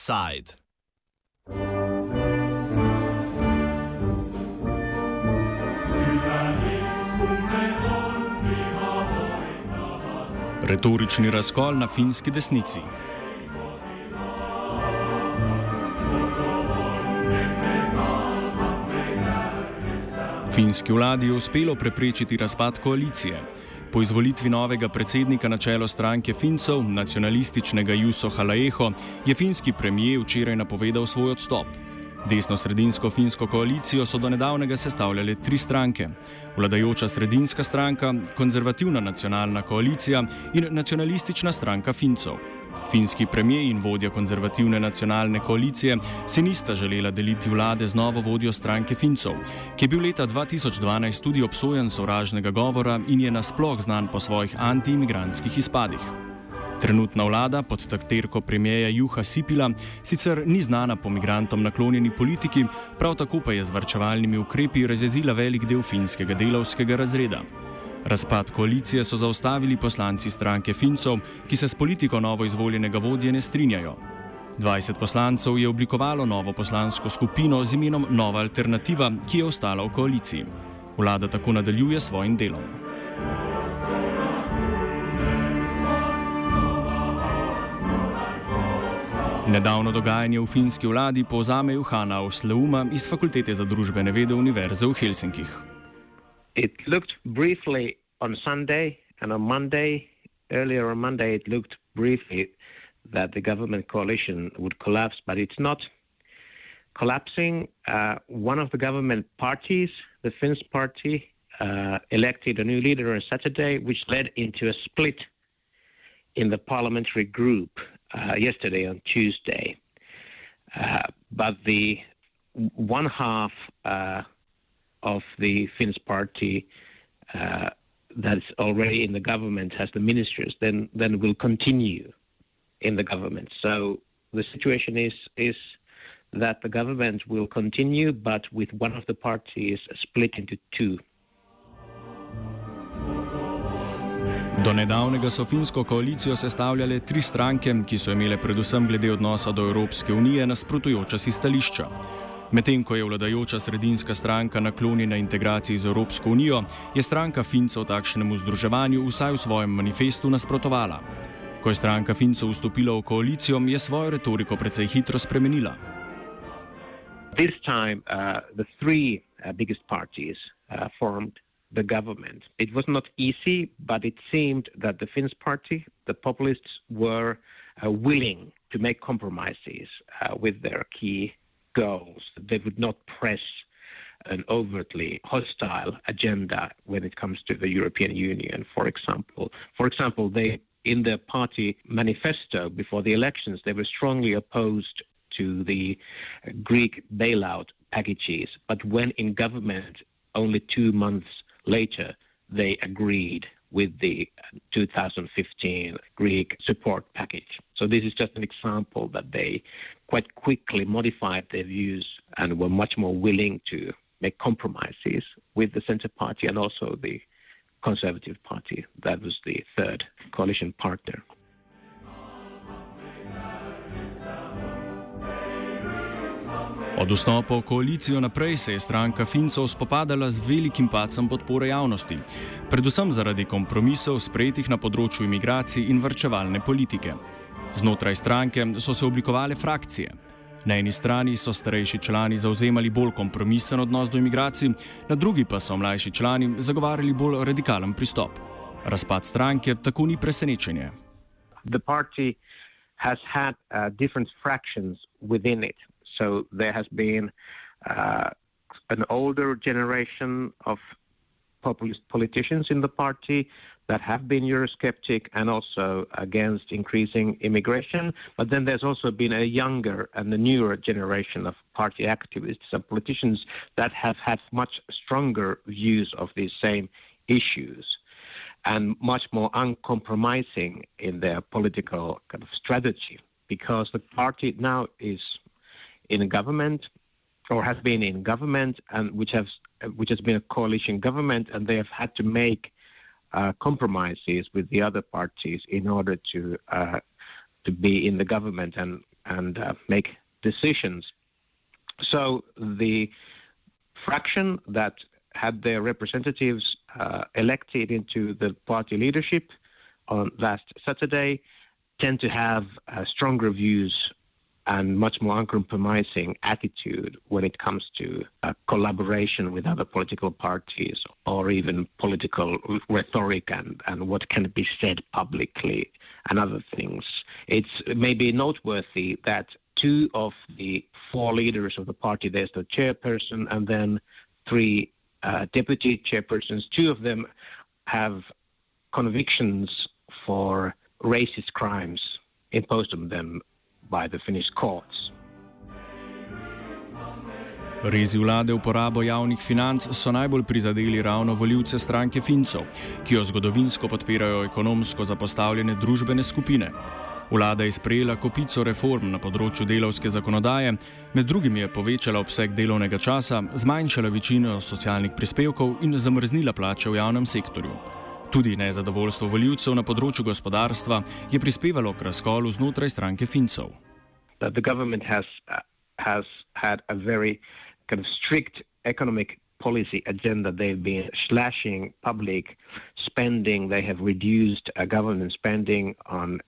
Side. Retorični razkol na finski desnici. Finski vladi je uspelo preprečiti razpad koalicije. Po izvolitvi novega predsednika na čelo stranke Fincov, nacionalističnega Juso Halaeho, je finski premijer včeraj napovedal svoj odstop. Desno-sredinsko finsko koalicijo so do nedavnega sestavljale tri stranke: vladajoča sredinska stranka, konzervativna nacionalna koalicija in nacionalistična stranka Fincov. Finski premijer in vodja konzervativne nacionalne koalicije si nista želela deliti vlade z novo vodjo stranke Fincov, ki je bil leta 2012 tudi obsojen sovražnega govora in je nasploh znan po svojih anti-imigranskih izpadih. Trenutna vlada pod takterko premijeja Juha Sipila sicer ni znana po migrantom naklonjeni politiki, prav tako pa je z vrčevalnimi ukrepi razjezila velik del finskega delovskega razreda. Razpad koalicije so zaustavili poslanci stranke Fincov, ki se s politiko novo izvoljenega vodje ne strinjajo. 20 poslancev je oblikovalo novo poslansko skupino z imenom Nova alternativa, ki je ostala v koaliciji. Vlada tako nadaljuje s svojim delom. Nedavno dogajanje v finski vladi povzame Johana Osleuma iz Fakultete za družbene vede Univerze v Helsinkih. It looked briefly on Sunday and on Monday, earlier on Monday, it looked briefly that the government coalition would collapse, but it's not collapsing. Uh, one of the government parties, the Finns party, uh, elected a new leader on Saturday, which led into a split in the parliamentary group uh, yesterday on Tuesday. Uh, but the one half uh, of the Finns party uh, that's already in the government has the ministers, then then will continue in the government. So the situation is is that the government will continue, but with one of the parties split into two. Do nedavnega so finsko koalicijo sestavljale tri stranke, ki so imele predvsem glede odnosa do Evropske unije nasprotujoča si stališča. Medtem ko je vladajoča sredinska stranka naklonjena integraciji z Evropsko unijo, je stranka Fincev takšnemu združevanju vsaj v svojem manifestu nasprotovala. Ko je stranka Fincev vstopila v koalicijo, je svojo retoriko precej hitro spremenila. This time, uh, the three uh, biggest parties uh, formed the government. It was not easy, but it seemed that the Finns party, the populists, were uh, willing to make compromises uh, with their key goals. They would not press an overtly hostile agenda when it comes to the European Union, for example. For example, they in their party manifesto before the elections, they were strongly opposed to the Greek bailout packages. But when in government, only two months later, they agreed with the 2015 Greek support package. So this is just an example that they quite quickly modified their views and were much more willing to make compromises with the Centre Party and also the Conservative Party. That was the third coalition partner. Od vstopa v koalicijo naprej se je stranka Fincov spopadala z velikim pacem podpore javnosti, predvsem zaradi kompromisov sprejetih na področju imigracij in vrčevalne politike. Znotraj stranke so se oblikovale frakcije. Na eni strani so starejši člani zauzemali bolj kompromisen odnos do imigracij, na drugi pa so mlajši člani zagovarjali bolj radikalen pristop. Razpad stranke tako ni presenečenje. The party has had uh, different fractions within it. So there has been uh, an older generation of populist politicians in the party that have been Eurosceptic and also against increasing immigration. But then there's also been a younger and a newer generation of party activists and politicians that have had much stronger views of these same issues and much more uncompromising in their political kind of strategy because the party now is in government or has been in government and which has which has been a coalition government and they have had to make uh, compromises with the other parties in order to uh, to be in the government and and uh, make decisions. So the fraction that had their representatives uh, elected into the party leadership on last Saturday tend to have uh, stronger views and much more uncompromising attitude when it comes to uh, collaboration with other political parties or even political rhetoric and, and what can be said publicly and other things. It's maybe noteworthy that two of the four leaders of the party, there's the chairperson and then three uh, deputy chairpersons, two of them have convictions for racist crimes imposed on them by the Finnish courts. Rezi vlade uporabo javnih financ so najbolj prizadeli ravno voljivce stranke Fincov, ki jo zgodovinsko podpirajo ekonomsko zapostavljene družbene skupine. Vlada je sprejela kopico reform na področju delovske zakonodaje, med drugim je povečala obseg delovnega časa, zmanjšala večino socialnih prispevkov in zamrznila plače v javnem sektorju. Tudi nezadovoljstvo voljivcev na področju gospodarstva je prispevalo k razkolu znotraj stranke Fincov. The government has, uh, has had a very kind of strict economic policy agenda. They've been slashing public spending. They have reduced uh, government spending on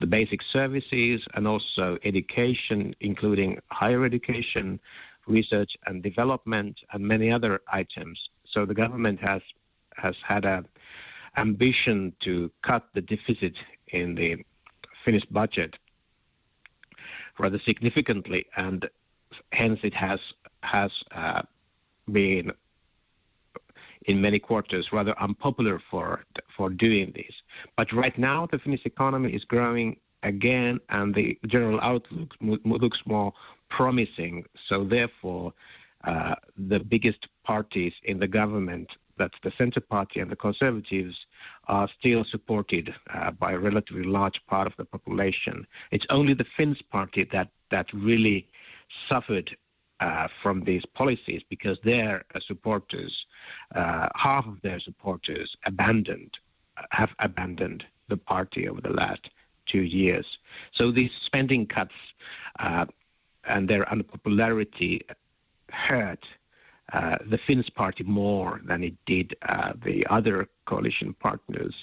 the basic services and also education, including higher education, research and development, and many other items. So the government has has had a ambition to cut the deficit in the Finnish budget rather significantly, and hence it has has uh, been in many quarters rather unpopular for for doing this. But right now, the Finnish economy is growing again, and the general outlook looks more promising. So therefore, uh, the biggest parties in the government, that's the Centre Party and the Conservatives, are still supported uh, by a relatively large part of the population. It's only the Finns Party that that really suffered uh, from these policies because their uh, supporters, uh, half of their supporters, abandoned have abandoned the party over the last two years. So these spending cuts uh, and their unpopularity hurt uh, the Finns party more than it did the other coalition partners.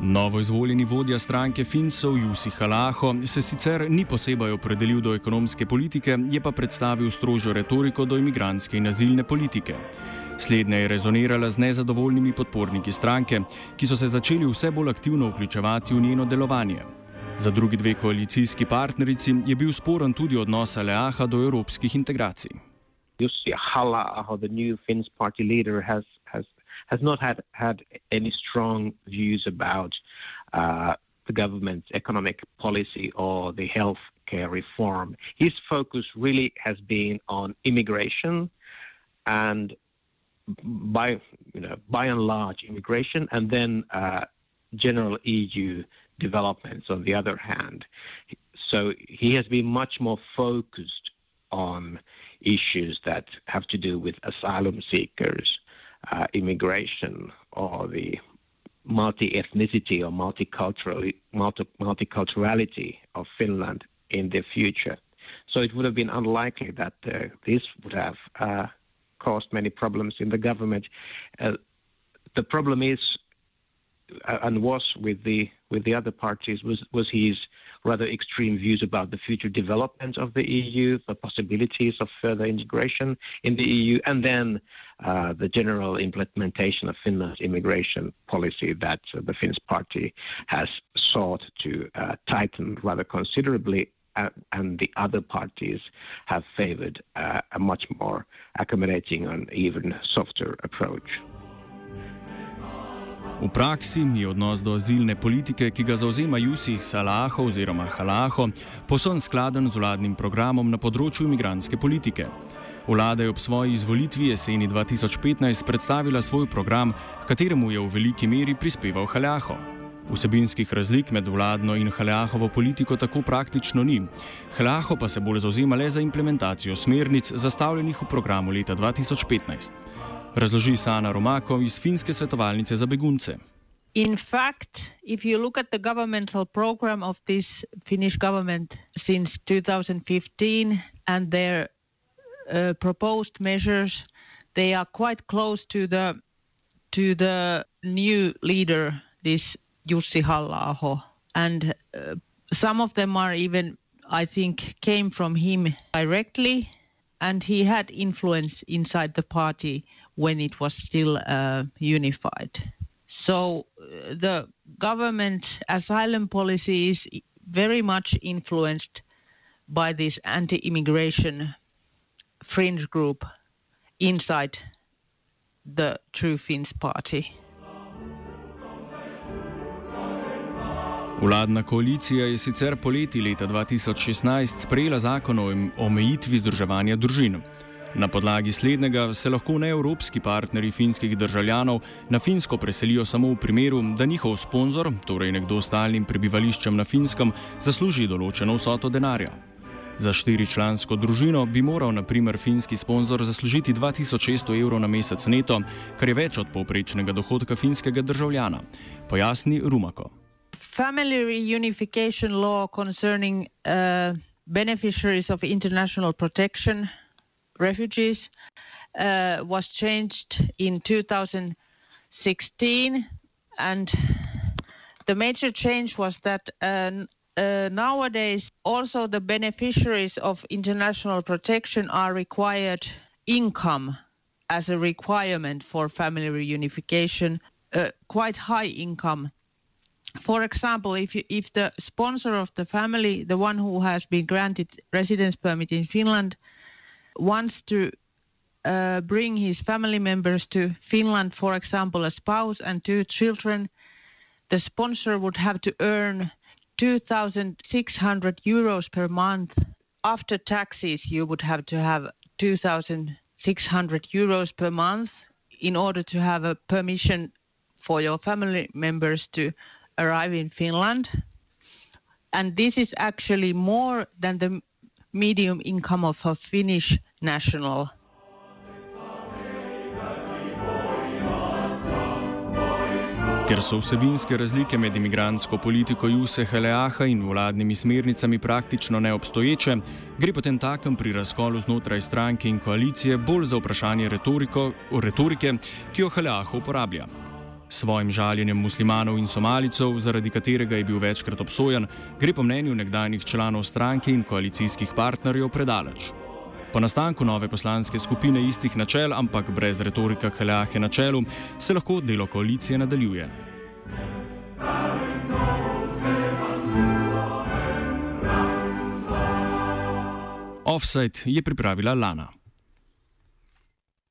Novo izvoljeni vodja stranke Fincov Jusi Halaho se sicer ni posebej opredelil do ekonomske politike, je pa predstavil strožjo retoriko do imigranske in azilne politike. Slednja je rezonirala z nezadovoljnimi podporniki stranke, ki so se začeli vse bolj aktivno vključevati v njeno delovanje. Za drugi dve koalicijski partnerici je bil sporen tudi odnos Aleaha do evropskih integracij. Jussi Halla-aho, the new Finns party leader, has has has not had, had any strong views about uh, the government's economic policy or the health care reform. His focus really has been on immigration and by you know by and large immigration and then uh, general EU developments on the other hand. So he has been much more focused on issues that have to do with asylum seekers uh, immigration or the multi-ethnicity or multicultural, multi, multiculturality of Finland in the future. So it would have been unlikely that uh, this would have uh, caused many problems in the government. Uh, the problem is, and was with the with the other parties, was was his rather extreme views about the future development of the EU, the possibilities of further integration in the EU, and then uh, the general implementation of Finland's immigration policy that uh, the Finns party has sought to uh, tighten rather considerably. Uh, and the other parties have favored uh, a much more accommodating and even softer approach. V praksi je odnos do azilne politike, ki ga zauzema Jusih Salaho oziroma Halaho, posebno skladen z vladnim programom na področju imigranske politike. Vlada je ob svoji izvolitvi jeseni 2015 predstavila svoj program, kateremu je v veliki meri prispeval Halaho. Vsebinskih razlik med vladno in Halahovo politiko tako praktično ni. Halaho pa se bolj zauzema le za implementacijo smernic, zastavljenih v programu leta 2015. Razloži Sana Romako iz finske svetovalnice za begunce. In fact, if you look at the governmental program of this Finnish government since 2015 and their uh, proposed measures, they are quite close to the to the new leader, this Jussi halla and uh, some of them are even, I think, came from him directly, and he had influence inside the party when it was still uh, unified. So uh, the government asylum policy is very much influenced by this anti-immigration fringe group inside the True Finns party. Vladna koalicija je sicer poleti leta 2016 sprejela zakon o omejitvi združevanja družin. Na podlagi slednjega se lahko neevropski partnerji finskih državljanov na Finsko preselijo samo v primeru, da njihov sponzor, torej nekdo s stalnim prebivališčem na Finskem, zasluži določeno vsoto denarja. Za štiričlansko družino bi moral na primer finski sponzor zaslužiti 2600 evrov na mesec neto, kar je več od povprečnega dohodka finskega državljana, pojasni Rumako. Family reunification law concerning uh, beneficiaries of international protection refugees uh, was changed in 2016, and the major change was that uh, uh, nowadays also the beneficiaries of international protection are required income as a requirement for family reunification, uh, quite high income. For example, if you, if the sponsor of the family, the one who has been granted residence permit in Finland, wants to uh, bring his family members to Finland, for example, a spouse and two children, the sponsor would have to earn 2,600 euros per month. After taxes, you would have to have 2,600 euros per month in order to have a permission for your family members to arrive in Finland. And this is actually more than the medium income of a Finnish national. Ker so vsebinske razlike med imigrantsko politiko Juse Heleaha in vladnimi smernicami praktično neobstoječe, gre potem takem pri razkolu znotraj stranke in koalicije bolj za vprašanje retorike, ki jo Heleah uporablja. Svojim žaljenjem muslimanov in somalicov, zaradi katerega je bil večkrat obsojen, gre po mnenju nekdanjih članov stranke in koalicijskih partnerjev predaleč. Po nastanku nove poslanske skupine istih načel, ampak brez retorika Heleahe na čelu, se lahko delo koalicije nadaljuje. Offside je pripravila Lana.